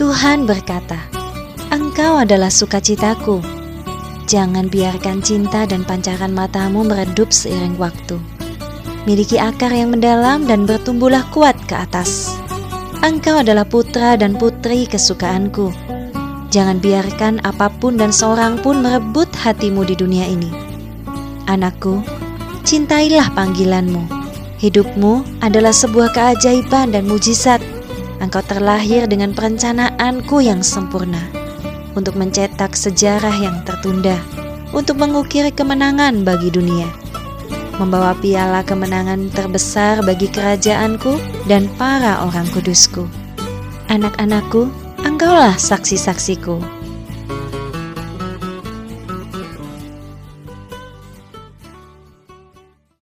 Tuhan berkata, Engkau adalah sukacitaku. Jangan biarkan cinta dan pancaran matamu meredup seiring waktu. Miliki akar yang mendalam dan bertumbuhlah kuat ke atas. Engkau adalah putra dan putri kesukaanku. Jangan biarkan apa pun dan seorang pun merebut hatimu di dunia ini. Anakku, cintailah panggilanmu. Hidupmu adalah sebuah keajaiban dan mujizat. Engkau terlahir dengan perencanaanku yang sempurna. Untuk mencetak sejarah yang tertunda, untuk mengukir kemenangan bagi dunia, membawa piala kemenangan terbesar bagi kerajaanku dan para orang kudusku. Anak-anakku, engkaulah saksi-saksiku